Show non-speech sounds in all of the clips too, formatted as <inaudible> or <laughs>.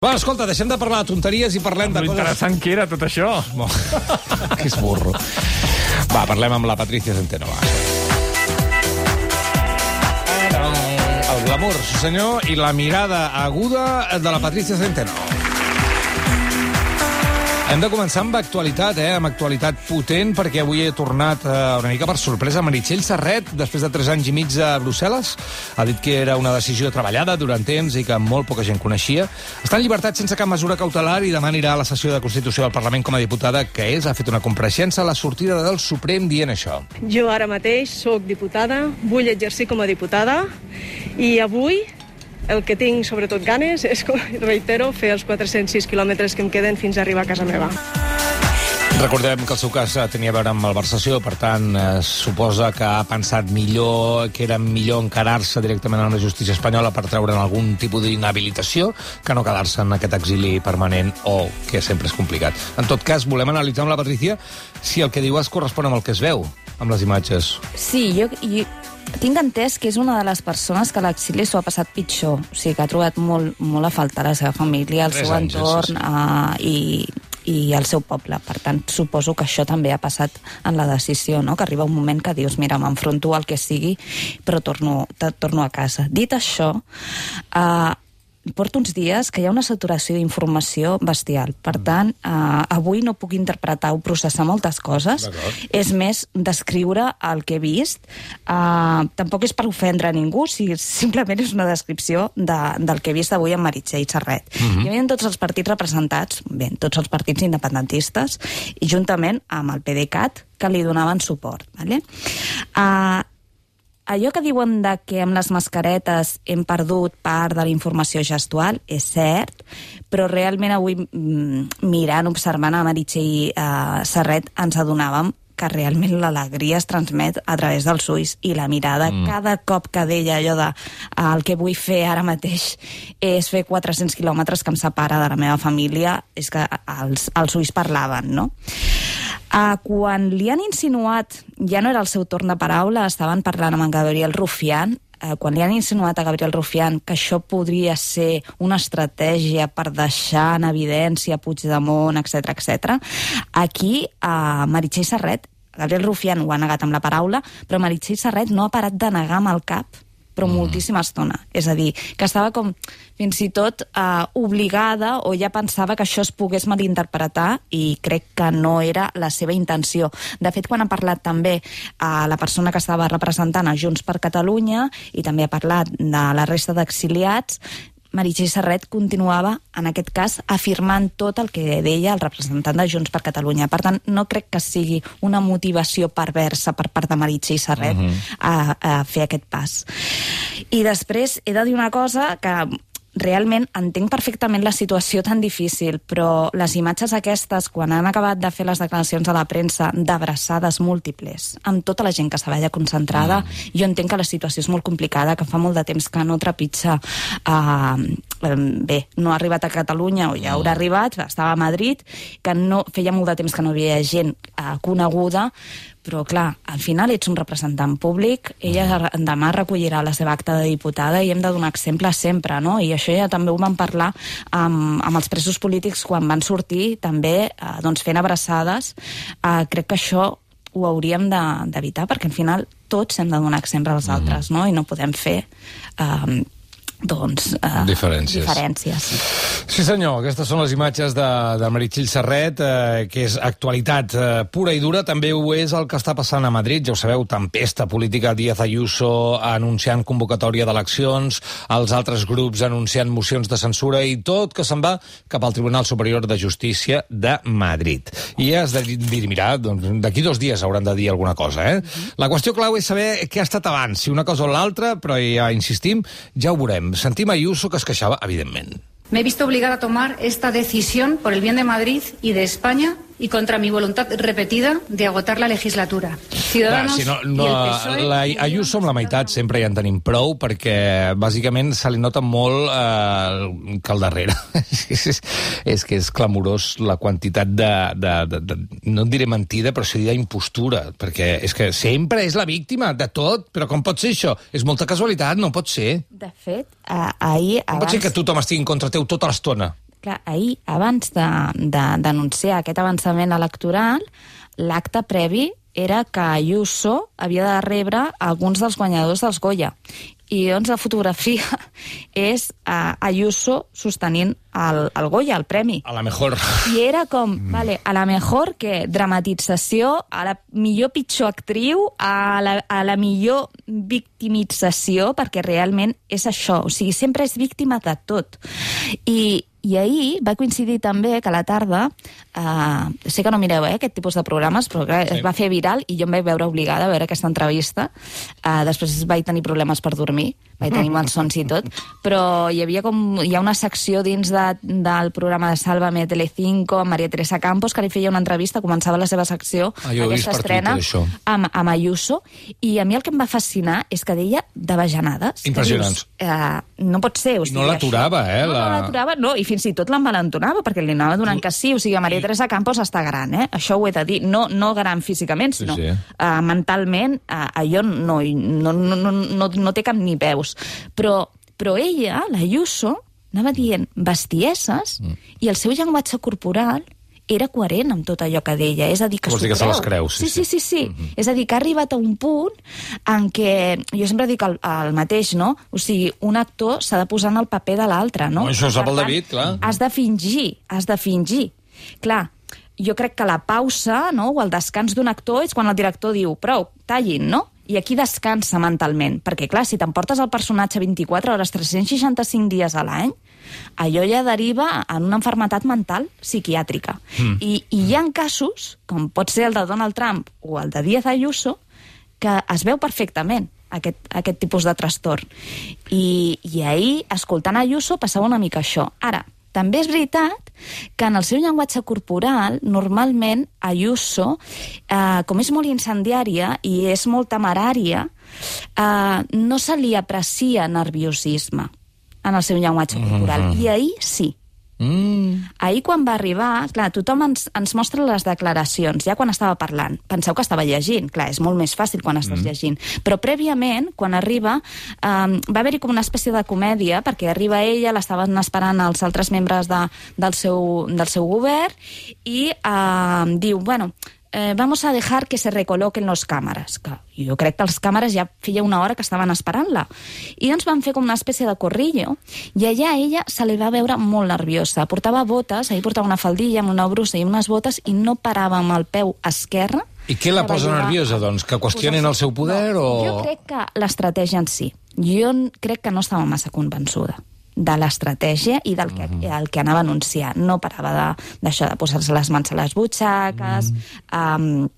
Va, escolta, deixem de parlar de tonteries i parlem de Lo coses... interessant que era tot això. <laughs> que és burro. Va, parlem amb la Patricia Centeno. Va. El glamour, sí senyor, i la mirada aguda de la Patricia Centeno. Hem de començar amb actualitat, eh? amb actualitat potent, perquè avui he tornat eh, una mica per sorpresa Meritxell Serret, després de 3 anys i mig a Brussel·les. Ha dit que era una decisió treballada durant temps i que molt poca gent coneixia. Està en llibertat sense cap mesura cautelar i demà anirà a la sessió de Constitució del Parlament com a diputada, que és, ha fet una compareixença a la sortida del Suprem dient això. Jo ara mateix sóc diputada, vull exercir com a diputada i avui el que tinc sobretot ganes és, com reitero, fer els 406 quilòmetres que em queden fins a arribar a casa meva. Recordem que el seu cas tenia a veure amb malversació, per tant, eh, suposa que ha pensat millor, que era millor encarar-se directament a la justícia espanyola per treure'n algun tipus d'inhabilitació que no quedar-se en aquest exili permanent o que sempre és complicat. En tot cas, volem analitzar amb la Patricia si el que diu es correspon amb el que es veu, amb les imatges. Sí, jo, jo tinc entès que és una de les persones que a l'exili s'ho ha passat pitjor. O sigui, que ha trobat molt, molt a faltar la seva família, el Tres seu anys, entorn sí, sí. Uh, i, i el seu poble. Per tant, suposo que això també ha passat en la decisió, no? que arriba un moment que dius, mira, m'enfronto al que sigui, però torno, torno a casa. Dit això, uh, porto uns dies que hi ha una saturació d'informació bestial. Per tant, eh, avui no puc interpretar o processar moltes coses. És més descriure el que he vist. Uh, tampoc és per ofendre a ningú, si simplement és una descripció de, del que he vist avui amb Meritxell Serret. Uh -huh. Hi havia tots els partits representats, bé, tots els partits independentistes, i juntament amb el PDeCAT, que li donaven suport. Vale? Uh, allò que diuen de que amb les mascaretes hem perdut part de la informació gestual és cert, però realment avui mm, mirant, observant a Meritxell eh, Serret ens adonàvem que realment l'alegria es transmet a través dels ulls i la mirada. Mm. Cada cop que deia allò de eh, el que vull fer ara mateix és fer 400 quilòmetres que em separa de la meva família, és que els, els ulls parlaven, no? Uh, quan li han insinuat, ja no era el seu torn de paraula, estaven parlant amb en Gabriel Rufián, uh, quan li han insinuat a Gabriel Rufián que això podria ser una estratègia per deixar en evidència Puigdemont, etc etc. aquí uh, Meritxell Serret, Gabriel Rufián ho ha negat amb la paraula, però Meritxell Serret no ha parat de negar amb el cap però mm. moltíssima estona. És a dir, que estava com fins i tot eh, obligada o ja pensava que això es pogués malinterpretar i crec que no era la seva intenció. De fet, quan ha parlat també a la persona que estava representant a Junts per Catalunya i també ha parlat de la resta d'exiliats, Meritxell Serret continuava, en aquest cas, afirmant tot el que deia el representant de Junts per Catalunya. Per tant, no crec que sigui una motivació perversa per part de Meritxell Serret uh -huh. a, a fer aquest pas. I després he de dir una cosa que realment entenc perfectament la situació tan difícil, però les imatges aquestes, quan han acabat de fer les declaracions a la premsa d'abraçades múltiples, amb tota la gent que estava allà concentrada, mm. jo entenc que la situació és molt complicada, que fa molt de temps que no trepitja... Uh, bé, no ha arribat a Catalunya, o ja haurà arribat, estava a Madrid, que no, feia molt de temps que no hi havia gent uh, coneguda, però clar, al final ets un representant públic, ella demà recollirà la seva acta de diputada i hem de donar exemple sempre, no? I això ja també ho vam parlar amb, amb els presos polítics quan van sortir també eh, doncs fent abraçades. Eh, crec que això ho hauríem de- d'evitar de, perquè al final tots hem de donar exemple als altres, no? I no podem fer eh, doncs, eh, Diferències. diferències. Sí, senyor, aquestes són les imatges de, de Meritxell Serret, eh, que és actualitat eh, pura i dura. També ho és el que està passant a Madrid. Ja ho sabeu, tempesta política, Díaz Ayuso anunciant convocatòria d'eleccions, els altres grups anunciant mocions de censura i tot que se'n va cap al Tribunal Superior de Justícia de Madrid. I has de dir, mira, doncs, d'aquí dos dies hauran de dir alguna cosa, eh? La qüestió clau és saber què ha estat abans, si una cosa o l'altra, però ja insistim, ja ho veurem. Sentim Ayuso que es queixava, evidentment. Me he visto obligada a tomar esta decisión por el bien de Madrid y de España y contra mi voluntad repetida de agotar la legislatura. Ciudadanos Clar, si no, y no, el PSOE... la Ayuso amb la meitat sempre ja en tenim prou perquè bàsicament se li nota molt eh, que al darrere <laughs> és, és, és que és clamorós la quantitat de, de, de, de no diré mentida però sí d'impostura perquè és que sempre és la víctima de tot però com pot ser això? És molta casualitat, no pot ser De fet, eh, ahir... com pot ser abans- que tothom estigui en contra teu tota l'estona? Clar, ahir, abans d'anunciar aquest avançament electoral, l'acte previ era que Ayuso havia de rebre alguns dels guanyadors dels Goya. I doncs la fotografia <laughs> és uh, Ayuso sostenint el, el Goya, el premi. A la mejor. I era com, mm. vale, a la mejor que dramatització, a la millor pitjor actriu, a la, a la millor victimització, perquè realment és això, o sigui, sempre és víctima de tot. I, i ahir va coincidir també que a la tarda, eh, sé que no mireu eh, aquest tipus de programes, però clar, sí. es va fer viral i jo em vaig veure obligada a veure aquesta entrevista. Eh, després vaig tenir problemes per dormir, vaig tenir malsons i tot, però hi havia com, hi ha una secció dins de, del programa de Sálvame Telecinco amb Maria Teresa Campos, que li feia una entrevista, començava la seva secció, ah, aquesta estrena, Twitter, amb, amb Ayuso, i a mi el que em va fascinar és que deia de bajanades. Impressionants. Dius, eh, no pot ser. O sigui, no l'aturava, eh? No, la... no l'aturava, no, i fins i tot l'envalentonava, perquè li anava donant que sí. O sigui, Maria Teresa Campos està gran, eh? Això ho he de dir. No, no gran físicament, sinó sí, sí. Uh, mentalment, uh, allò no, no, no, no, no, no té cap ni peus. Però, però ella, la Ayuso, anava dient bestieses mm. i el seu llenguatge corporal era coherent amb tot allò que deia. És a dir, que Vols dir que se les creu, sí, sí. Sí, sí, sí. sí. Mm -hmm. És a dir, que ha arribat a un punt en què, jo sempre dic el, el mateix, no? O sigui, un actor s'ha de posar en el paper de l'altre, no? Oh, això ho sap el David, clar. Has de fingir, has de fingir. Clar, jo crec que la pausa no, o el descans d'un actor és quan el director diu prou, tallin, no? I aquí descansa mentalment, perquè clar, si t'emportes el personatge 24 hores, 365 dies a l'any, allò ja deriva en una enfermetat mental psiquiàtrica. Mm. I, I hi ha casos, com pot ser el de Donald Trump o el de Díaz Ayuso, que es veu perfectament aquest, aquest tipus de trastorn. I, I ahir, escoltant Ayuso, passava una mica això. Ara, també és veritat que en el seu llenguatge corporal, normalment, Ayuso, eh, com és molt incendiària i és molt temerària, eh, no se li aprecia nerviosisme en el seu llenguatge mm-hmm. corporal. Mm -hmm. I ahir sí. Mm. Ahir quan va arribar, clar, tothom ens, ens mostra les declaracions, ja quan estava parlant. Penseu que estava llegint, clar, és molt més fàcil quan estàs mm. llegint. Però prèviament, quan arriba, um, va haver-hi com una espècie de comèdia, perquè arriba ella, l'estaven esperant els altres membres de, del, seu, del seu govern, i uh, diu, bueno, eh, vamos a dejar que se recoloquen los càmeres. Que jo crec que els càmeres ja feia una hora que estaven esperant-la. I doncs van fer com una espècie de corrillo, i allà ella se li va veure molt nerviosa. Portava botes, ahir portava una faldilla amb una brusa i unes botes, i no parava amb el peu esquerre i què la posa nerviosa, doncs? Que qüestionin el seu poder no, o...? Jo crec que l'estratègia en si. Jo crec que no estava massa convençuda de l'estratègia i del que, mm -hmm. el que anava a anunciar. No parava d'això de, de posar-se les mans a les butxaques, mm -hmm. um,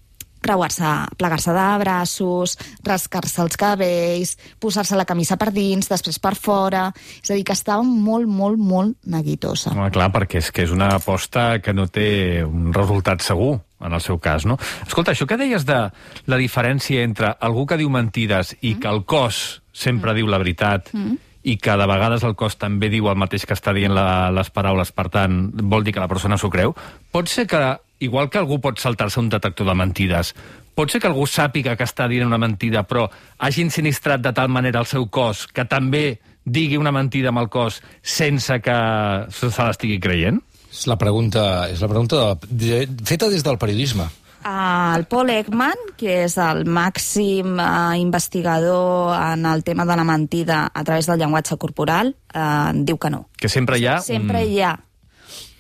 creuar-se, plegar-se de braços, rascar-se els cabells, posar-se la camisa per dins, després per fora... És a dir, que estava molt, molt, molt neguitosa. Home, clar, perquè és que és una aposta que no té un resultat segur en el seu cas, no? Escolta, això que deies de la diferència entre algú que diu mentides i mm. que el cos sempre mm. diu la veritat mm i que de vegades el cos també diu el mateix que està dient la, les paraules, per tant, vol dir que la persona s'ho creu. Pot ser que, igual que algú pot saltar-se un detector de mentides, pot ser que algú sàpiga que està dient una mentida, però hagi insinistrat de tal manera el seu cos que també digui una mentida amb el cos sense que se l'estigui creient? És la pregunta, és la pregunta de, feta des del periodisme. El Paul Ekman, que és el màxim uh, investigador en el tema de la mentida a través del llenguatge corporal, uh, diu que no. Que sempre hi ha... Sempre hi ha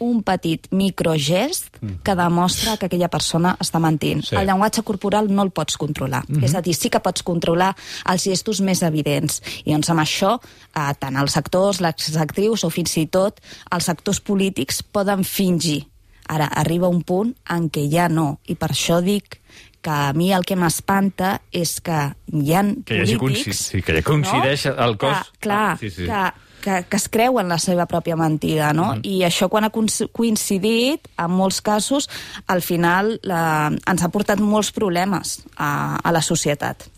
un petit microgest mm. que demostra que aquella persona està mentint. Sí. El llenguatge corporal no el pots controlar. Mm -hmm. És a dir, sí que pots controlar els gestos més evidents. I doncs amb això, eh, tant els actors, les actrius o fins i tot els actors polítics poden fingir Ara, arriba un punt en què ja no, i per això dic que a mi el que m'espanta és que hi ha que hi polítics... Sí, que ja coincideix no? el cos... Que, clar, ah, sí, sí. Que, que, que es creuen la seva pròpia mentida, no? Mm -hmm. I això, quan ha coincidit, en molts casos, al final la, ens ha portat molts problemes a, a la societat.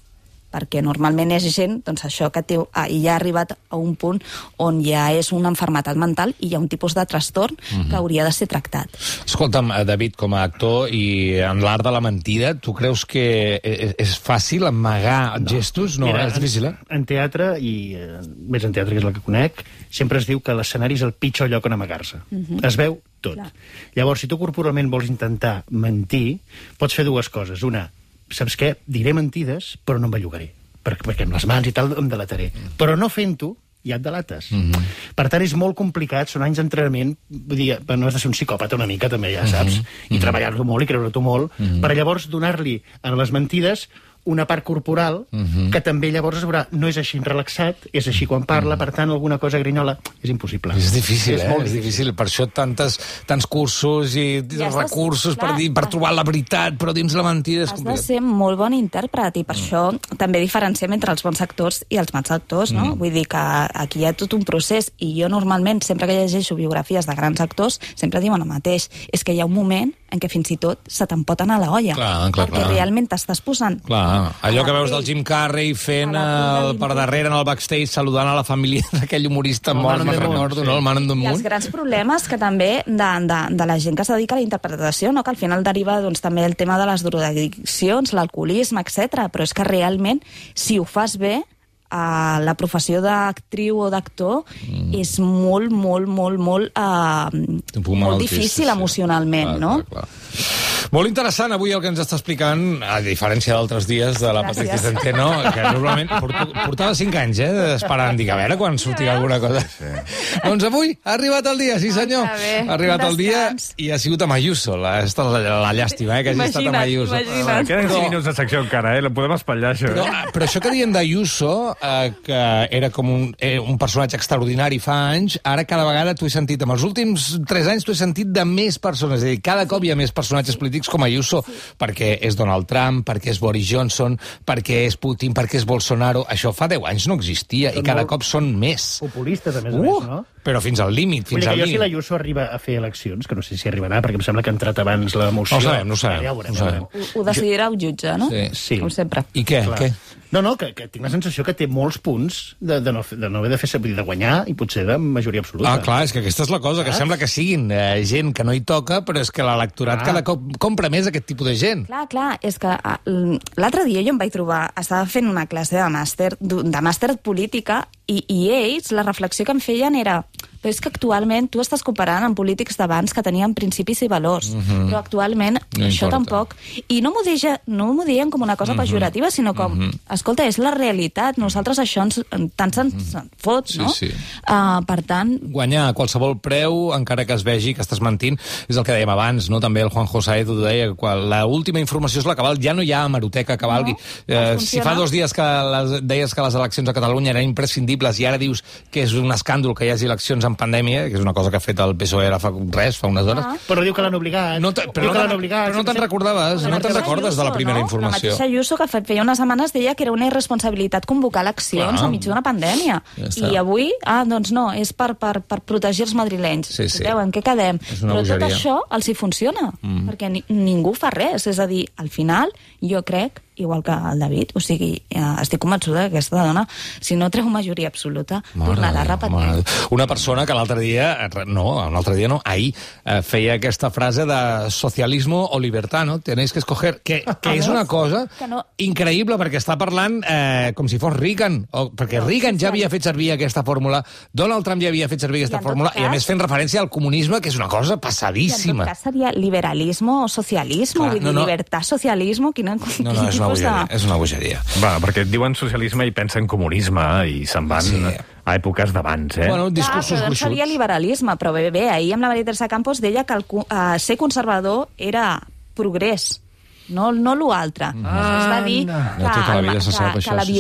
Perquè normalment és gent, doncs això, que té, ah, i ja ha arribat a un punt on ja és una enfermetat mental i hi ha un tipus de trastorn mm -hmm. que hauria de ser tractat. Escolta'm, eh, David, com a actor i en l'art de la mentida, tu creus que és, és fàcil amagar no. gestos? No, Mira, és difícil, eh? En, en teatre, i eh, més en teatre, que és el que conec, sempre es diu que l'escenari és el pitjor lloc on amagar-se. Uh -huh. Es veu tot. Clar. Llavors, si tu corporalment vols intentar mentir, pots fer dues coses. Una, saps què? Diré mentides, però no em bellugaré. Perquè, perquè amb les mans i tal em delataré. Però no fent-ho, ja et delates. Mm -hmm. Per tant, és molt complicat, són anys d'entrenament, vull dir, no has de ser un psicòpata una mica, també, ja saps, mm -hmm. i treballar-lo molt i creure-t'ho molt, mm -hmm. per llavors donar-li a les mentides una part corporal uh -huh. que també llavors es veurà, no és així relaxat, és així quan parla, uh -huh. per tant, alguna cosa grinyola, és impossible. És difícil, és eh? molt és difícil. Per això tantes, tants cursos i Ja estàs- recursos per, clar, dir, per trobar la veritat, però dins la mentida és Has de complicat. ser molt bon intèrpret i per això també diferenciem entre els bons actors i els mals actors, no? Vull dir que aquí hi ha tot un procés i jo normalment, sempre que llegeixo biografies de grans actors, sempre diuen el mateix. És que hi ha un moment en què fins i tot se te'n pot anar la olla. Clar, clar, perquè clar. realment t'estàs posant Clar, allò que veus del Jim Carrey fent pell el, per darrere en el backstage saludant a la família <laughs> d'aquell humorista mort, me'n recordo, sí. no? El Man on the I els grans problemes que també de, de, de la gent que es dedica a la interpretació, no? que al final deriva doncs, també el tema de les drogadiccions, l'alcoholisme, etc. Però és que realment, si ho fas bé, uh, la professió d'actriu o d'actor mm. és molt, molt, molt, molt, uh, molt difícil sí. emocionalment, Clar, no? clar, clar. Molt interessant avui el que ens està explicant, a diferència d'altres dies de la Gràcies. Patricia Centeno, que normalment porto, portava 5 anys, eh, esperant, dic, a veure quan sortirà alguna cosa. doncs avui ha arribat el dia, sí senyor. Ah. Ha arribat el dia i ha sigut amb Ayuso. La, esta la, la llàstima, eh, que hagi estat amb Imagina't, Ayuso. imagina't. Ah, queden 5 No. minuts de secció encara, eh? La podem espatllar, això. Però, Eh? però això que diem d'Ayuso, eh, que era com un, eh, un personatge extraordinari fa anys, ara cada vegada t'ho he sentit, amb els últims 3 anys t'ho he sentit de més persones, és a dir, cada cop hi ha més personatges polítics com Ayuso, perquè és Donald Trump, perquè és Boris Johnson, perquè és Putin, perquè és Bolsonaro, això fa 10 anys no existia, i Són cada molt cop són més. Populistes, a més a Uh, més, no? Però fins al límit, fins al que jo, si límit. l'Ayuso arriba a fer eleccions, que no sé si arribarà, perquè em sembla que ha entrat abans la moció... No ho sabem, no ho sabem, Ja ho veurem, no ho sabem. Ho, ho decidirà el jutge, no? Sí. Sí. Com sempre. I què? Clar. què? No, no, que, que tinc la sensació que té molts punts de, de, no, de no haver de fer dir, de guanyar i potser de majoria absoluta. Ah, clar, és que aquesta és la cosa, que sembla que siguin eh, gent que no hi toca, però és que l'electorat Clar. cada cop compra més aquest tipus de gent. Clar, clar, és que ah, l'altre dia jo em vaig trobar, estava fent una classe de màster, de màster política, i, i ells, la reflexió que em feien era però és que actualment tu estàs comparant amb polítics d'abans que tenien principis i valors, però actualment Mhm. No això importa. tampoc... I no m'ho deia, no m'ho deien com una cosa Mhm. pejorativa, sinó com, escolta, és la realitat, nosaltres això ens, tant se'ns se'n fot, Sí, no? sí. Uh, per tant, guanyar a qualsevol preu, encara que es vegi que estàs mentint, és el que dèiem abans, no? també el Juan José ho deia, que quan l'última informació és la que val, ja no hi ha hemeroteca que valgui. No, eh, si fa dos dies que les, deies que les eleccions a Catalunya eren imprescindibles i ara dius que és un escàndol que hi hagi eleccions en pandèmia, que és una cosa que ha fet el PSOE ara fa res, fa unes hores, Ah. Però diu que l'han obligat. no te, però, que no obligat. però no te'n recordaves, no te'n recordes de la primera no? informació. La mateixa Ayuso que fe- feia unes setmanes deia que era una irresponsabilitat convocar eleccions Clar. enmig d'una pandèmia. Ja està. I avui, ah, doncs no, és per, per, per protegir els madrilenys. Sí, sí. Escolteu, en què quedem? Però bogeria. tot això els hi funciona, mm. perquè ni, ningú fa res. És a dir, al final, jo crec igual que el David, o sigui, eh, estic convençuda que aquesta dona, si no treu majoria absoluta, tornarà a repetir. mare. Una persona que l'altre dia, eh, no, l'altre dia no, ahir, eh, feia aquesta frase de socialismo o libertad, no? Tenéis que escoger, que, que <laughs> és una cosa Que no- increïble, perquè està parlant eh, com si fos Reagan, o, perquè Reagan ja havia fet servir aquesta fórmula, Donald Trump ja havia fet servir aquesta I fórmula, i a cas- més fent referència al comunisme, que és una cosa I en passadíssima. tot cas seria liberalismo o socialismo, Clar, vull no, dir, no. libertad, socialismo, quina, No, no, és una bogeria, és una bogeria. Va, perquè et diuen socialisme i pensen comunisme i se'n van Sí. a èpoques d'abans, eh? Bueno, Clar, discursos però doncs seria liberalisme, però bé, bé, ahir amb la Maria Teresa Campos deia que el, eh, ser conservador era progrés, no, no l'altre. Mm. Es va dir que, tota la vida que, això, que la sí, sí.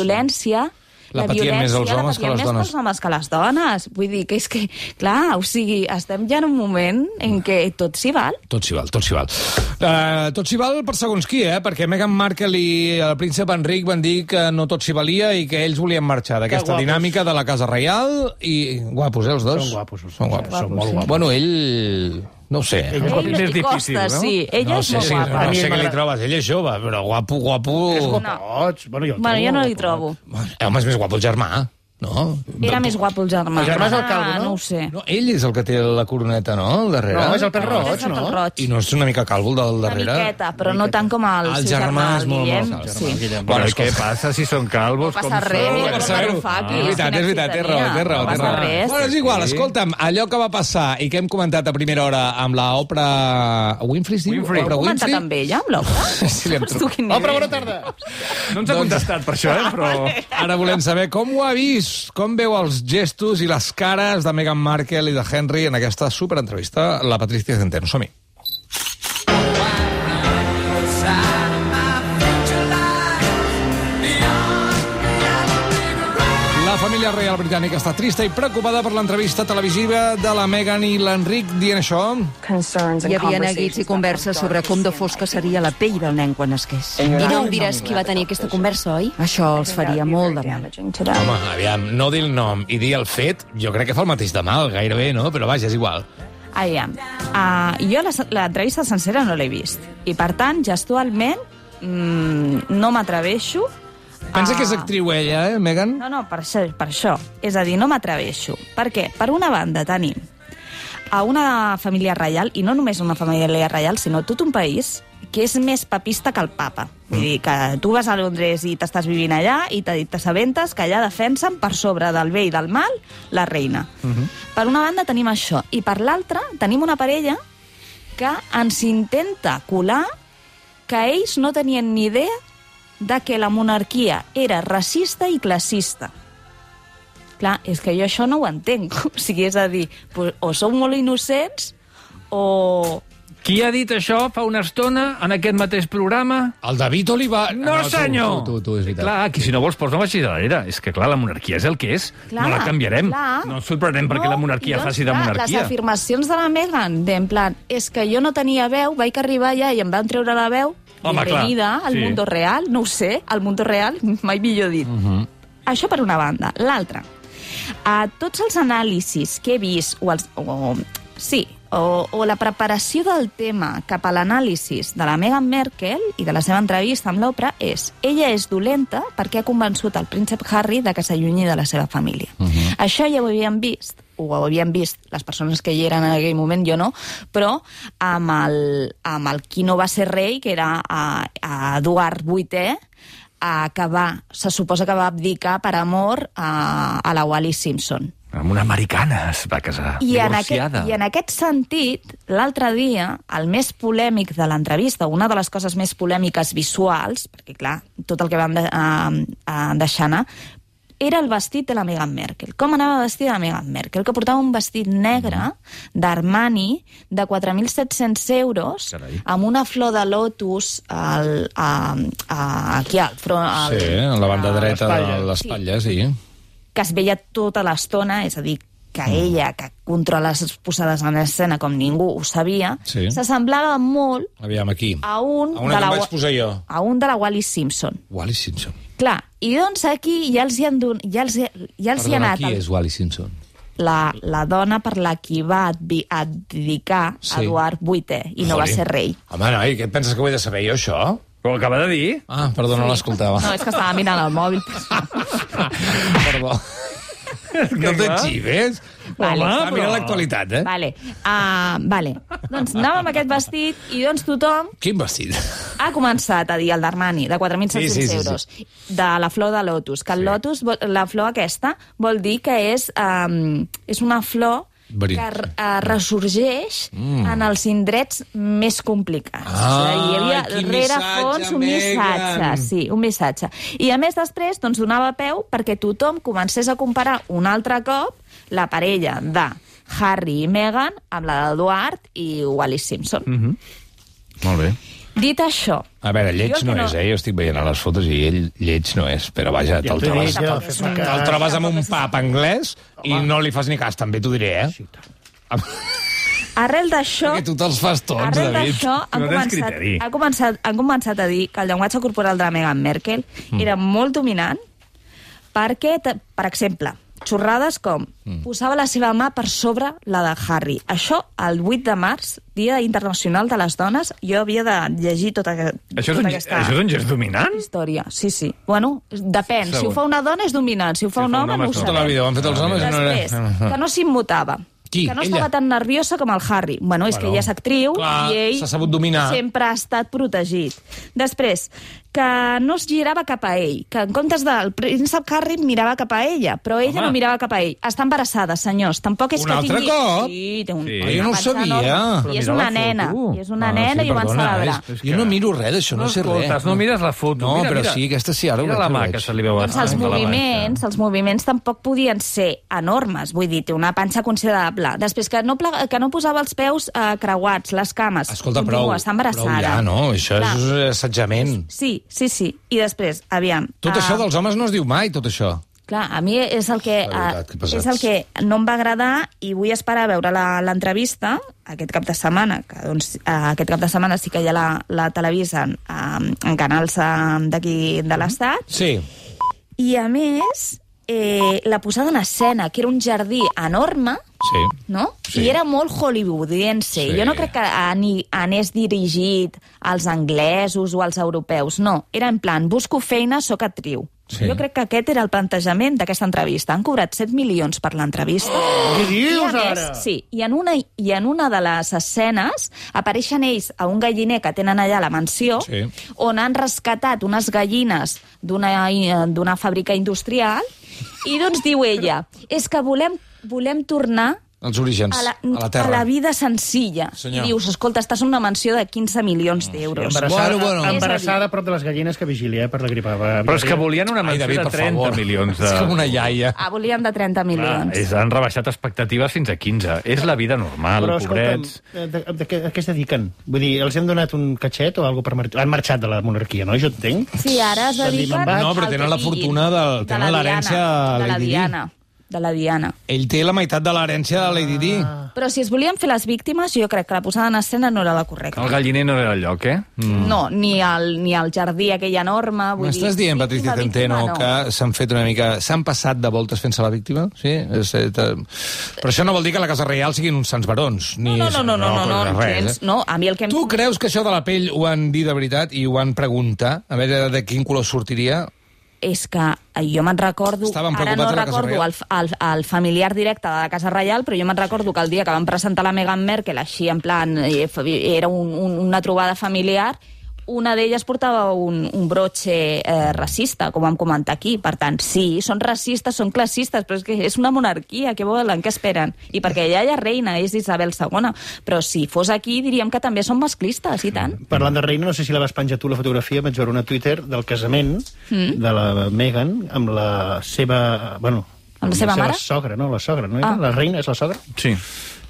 Violència La patien més els la homes que patien les més dones. els homes que les dones. Vull dir que és que, clar, o sigui, estem ja en un moment en què tot s'hi val. Tot s'hi val, tot s'hi val. Uh, tot s'hi val per segons qui, eh? Perquè Meghan Markle i el príncep Enric van dir que no tot s'hi valia i que ells volien marxar d'aquesta guapos. dinàmica de la Casa Reial i... Guapos, eh, els dos? Són guapos, els Són dos, guapos. són molt guapos. Bueno, ell No ho sé. Ell és més difícil, costa, no? sí. Ell no és sé, molt si, guapa. no mi sé què li trobes. Ell és jove, però guapo, guapo... És guapots. Bueno, jo Bueno, jo trobo no li trobo. Home, és més guapo el germà, no? Era més guapo el germà. El germà és el calvo, Ah, no? No ho sé. No, ell és el que té la coroneta, no?, al darrere. No, és el pèl roig, el no? roig. I no és una mica calvo el del Una darrere? miqueta, però no tant com el, El seu germà és molt, Guillem. molt calvo. Sí. Guillem. Bueno, què passa si són calvos? No com passa res, mira com saber-ho. Varoufakis, és veritat, és veritat, té raó, té raó. No passa res. Bueno, és igual, escolta'm, allò que va passar i que hem comentat a primera hora amb la Oprah Winfrey, es diu? Winfrey. Oprah Heu comentat Winfrey? amb ella, amb l'Oprah? <laughs> Sí, li hem Tu, trucat. quin Oprah, nivell. bona tarda. No ens ha contestat per això, eh? Però... <laughs> Ara volem saber com ho ha vist, com veu els gestos i les cares de Meghan Markle i de Henry en aquesta superentrevista. La Patricia Centeno, som-hi. La reial britànica està trista i preocupada per l'entrevista televisiva de la Meghan i l'Enric dient això. Hi havia neguits i converses sobre com de fosca seria la pell del nen quan nasqués. I no em diràs qui va tenir aquesta conversa, oi? Això els faria molt de mal. Home, aviam, no dir el nom i dir el fet, jo crec que fa el mateix de mal, gairebé, no? Però vaja, és igual. Aviam, uh, jo la- l'entrevista sencera no l'he vist. I, per tant, gestualment, mm, no m'atreveixo Pensa que és actriu ella, eh, Megan? No, no, per això, per això. És a dir, no m'atreveixo. Per què? Per una banda tenim a una família reial, i no només una família reial, sinó tot un país que és més papista que el papa. Vull dir, que tu vas a Londres i t'estàs vivint allà i te- t'assabentes que allà defensen per sobre del bé i del mal la reina. Per una banda tenim això, i per l'altra tenim una parella que ens intenta colar que ells no tenien ni idea de que la monarquia era racista i classista. Clar, és que jo això no ho entenc. <laughs> O sigui, és a dir, pues, o sou molt innocents o... Qui ha dit això fa una estona en aquest mateix programa? El David Oliva... No, tu, senyor! Tu, tu, tu, és veritat. Clar, que si no vols posa una xiralera. És que, clar, la monarquia és el que és. Clar, no la canviarem. clar. No ens sorprenem perquè la monarquia doncs, faci de monarquia. Les afirmacions de la Meghan, d'en plan, és que jo no tenia veu, vaig arribar allà i em van treure la veu, Home, clar, bienvenida al sí. mundo real, no ho sé, al mundo real, <laughs> mai millor dit. Uh Mhm. -huh. Això per una banda. L'altra, a tots els anàlisis que he vist, o, els, o sí, o, o la preparació del tema cap a l'anàlisis de la Meghan Merkel i de la seva entrevista amb l'Oprah és ella és dolenta perquè ha convençut el príncep Harry de que s'allunyi de la seva família. Uh -huh. Això ja ho havíem vist ho havien vist les persones que hi eren en aquell moment, jo no, però amb el, amb el qui no va ser rei, que era a, a Eduard VIII, a, que va, se suposa que va abdicar per amor a, a la Wally Simpson. Amb una americana es va casar, I en, aquest, divorciada. I en aquest sentit, l'altre dia, el més polèmic de l'entrevista, una de les coses més polèmiques visuals, perquè clar, tot el que vam de, uh, uh, deixar anar, era el vestit de la Meghan Merkel. Com anava vestida la Meghan Merkel? Que portava un vestit negre d'Armani de 4.700 euros Carai. amb una flor de lotus al, a, a, aquí al front. Al, Sí, a la banda dreta de l'espatlla, sí. que es veia tota l'estona, és a dir, que Mm. ella, que controla les posades en escena com ningú ho sabia, Sí. s'assemblava molt Aviam, aquí. a un, A una de la, vaig posar jo. a un de la Wally Simpson. Wally Simpson. Clar, i doncs aquí ja els hi han, don, ja els, hi- ja els hi ha Perdona, anat qui és Wally Simpson? la, la dona per la qui va advi- abdicar Sí. Eduard VIII i no va Joli. ser rei. Home, noi, què et penses que ho he de saber jo, això? Ho acaba de dir. Ah, perdó, no l'escoltava. No, és que estava mirant el mòbil. <laughs> Perdó. <laughs> No t'etxives? Vale. Home, però- mira l'actualitat, eh? Vale. Uh, vale. Doncs anava amb aquest vestit i doncs tothom Quin vestit? ha començat a dir el d'Armani, de 4.700 Sí, sí, sí, sí. euros, de la flor de lotus, que el lotus, la flor aquesta, vol dir que és, um, és una flor Verí. que uh, ressorgeix mm. en els indrets més complicats. Ah, o sigui, hi havia quin rere missatge, fons un Megan. missatge, sí, un missatge. I a més després doncs, donava peu perquè tothom comencés a comparar un altre cop la parella de Harry i Meghan amb la d'Eduard i Wally Simpson. Mm. Molt bé. Dit això, A veure, lleig no, no- és, eh? Jo estic veient a les fotos i ell lleig no és, però vaja, te'l trobes, cas. te'l trobes amb un pap anglès i no li fas ni cas, també t'ho diré, eh? Arrel d'això... Perquè tu te'ls fas tots, Arrel David. d'això, han, No començat, criteri. ha començat, han començat a dir que el llenguatge corporal de la Meghan Merkel mm. era molt dominant perquè, te- per exemple, xorrades com mm. posava la seva mà per sobre la de Harry. Això, el 8 de març, Dia Internacional de les Dones, jo havia de llegir tota, Això és, tota un, aquesta això és un gest dominant? història. Sí, sí. Bueno, depèn. Si ho Segur. fa una dona és dominant, si ho fa Si un home no ho Tota la sabem. vida ho han fet els homes no Després, era... que no s'immutava. Qui? Que no Ella? estava tan nerviosa com el Harry. Bueno, és Bueno, que ella és actriu clar, i ell sabut dominar. sempre ha estat protegit. Després, que no es girava cap a ell, que en comptes del príncep Harry mirava cap a ella, però ella Home. no mirava cap a ell. Està embarassada, senyors. Tampoc és Un que altre tingui... cop? Sí, té un, Sí. Ah, jo no ho sabia. enorme. I és una nena. I és una Ah, nena sí, i ho van celebrar. és- Jo no miro res d'això, no, sé escoltes, res. no mires la foto. No, mira, però mira. sí, aquesta sí, ara ho Mira veig, la ho mà veig. que se li veu Doncs els moviments, els moviments tampoc podien ser enormes, vull dir, té una panxa considerable. Després que no, plega, que no posava els peus eh, creuats, les cames. Escolta, Continua, prou, està embarassada. prou ja, no? Això Clar. és assetjament. Sí, sí, sí. I després, aviam... Tot ah, això dels homes no es diu mai, tot això. Clar, a mi és el que, veritat, que pesats. és el que no em va agradar i vull esperar a veure la- l'entrevista aquest cap de setmana, que doncs, eh, aquest cap de setmana sí que ja la, la televisen eh, en canals d'aquí de l'Estat, Sí. i a més, eh, la posada en escena, que era un jardí enorme, Sí. no? Sí. I era molt hollywoodiense. Sí. Jo no crec que ani, anés dirigit als anglesos o als europeus, no. Era en plan, busco feina, sóc actriu. Sí. Jo crec que aquest era el plantejament d'aquesta entrevista. Han cobrat 7 milions per l'entrevista. Què I dius, més, ara? sí, i en, una, i en una de les escenes apareixen ells a un galliner que tenen allà a la mansió, Sí. on han rescatat unes gallines d'una eh, d'una fàbrica industrial, i doncs diu ella, és que volem, volem tornar Els orígens, a la, a la terra. a la vida senzilla. Senyor. Dius, escolta, estàs en una mansió de 15 milions d'euros. Embarassada, Bueno, bueno. embarassada a prop de les gallines que vigilia eh, per la grip aviària. Però és que volien una Ai, mansió David, de per 30 favor. <laughs> milions. De... És com una iaia. Ah, volien de 30 Clar, milions. és, han rebaixat expectatives fins a 15. És la vida normal, Però, pobrets. eh, de, de, què- a què es dediquen? Vull dir, els hem donat un catxet o alguna per marxar? Han marxat de la monarquia, no? Jo entenc. Sí, ara es dediquen... No, però tenen la fortuna del- De tenen la l'herència de la. Diana. De la Diana. Ell té la meitat de l'herència de Lady Di. Ah. Però si es volien fer les víctimes, jo crec que la posada en escena no era la correcta. El galliner no era el lloc, eh? Mm. No, ni el, ni el jardí aquell enorme... Vull M'estàs dir, dient, Patricia Centeno, no. que s'han fet una mica... S'han passat de voltes fent-se la víctima? Sí? És, eh, Però això no vol dir que la Casa Reial siguin uns sants barons. Ni No, no, no, no, no, no, no, res, gens, eh? no, a mi el que em... Tu creus que això de la pell ho han dit de veritat i ho han preguntat? A veure de quin color sortiria? És que eh, jo me'n recordo... Ara no recordo el, el, el familiar directe de la Casa Reial, però jo me'n recordo que el dia que van presentar la Meghan Merkel, així en plan, eh, era un, un, una trobada familiar, una d'elles portava un, un brotxe eh, racista, com vam comentar aquí. Per tant, sí, són racistes, són classistes, però és que és una monarquia, què volen, què esperen? I perquè ella ja reina, és Isabel II, però si fos aquí diríem que també són masclistes, i tant. Parlant de reina, no sé si la vas penjar tu, la fotografia, vaig veure una Twitter del casament mm. de la Meghan amb la seva... Bueno, Amb la seva mare? sogra, no? La sogra, no? era? Ah. La reina és la sogra? Sí.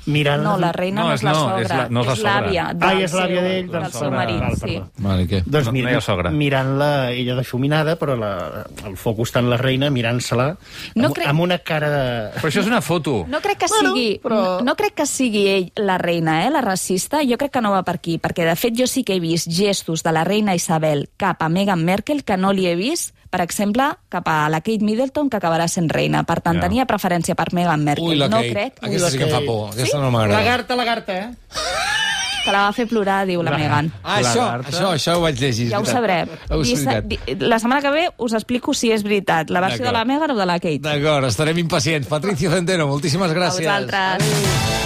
Mirant... No, la reina No, no, és la no, sogra, és la- no és la l'àvia Ah, del i és l'àvia d'ell, del del seu marit, Val, sí. Vale, què? Doncs No- no sogra. mirant-la, ella difuminada, però la, el focus està en la reina, mirant-se-la, No amb, crec- amb una cara de... Però això és una foto. No crec que Bueno, sigui, però- no crec que sigui ell la reina, eh, la racista. Jo crec que no va per aquí, perquè de fet jo sí que he vist gestos de la reina Isabel cap a Meghan Merkel que no li he vist, per exemple, cap a la Kate Middleton, que acabarà sent reina. Per tant, Ja. tenia preferència per Meghan Merkel. Ui, la no Kate. crec Aquesta sí la que em fa por. Aquesta no m'agrada. Lagarta, lagarta, eh? que la va fer plorar, diu la Meghan. Ah, això, això, això ho vaig llegir. Ja ho sabrem. La setmana que ve us explico si és veritat, la versió de la Meghan o de la Kate. D'acord, estarem impacients. Patricia Centeno, moltíssimes A gràcies. vosaltres.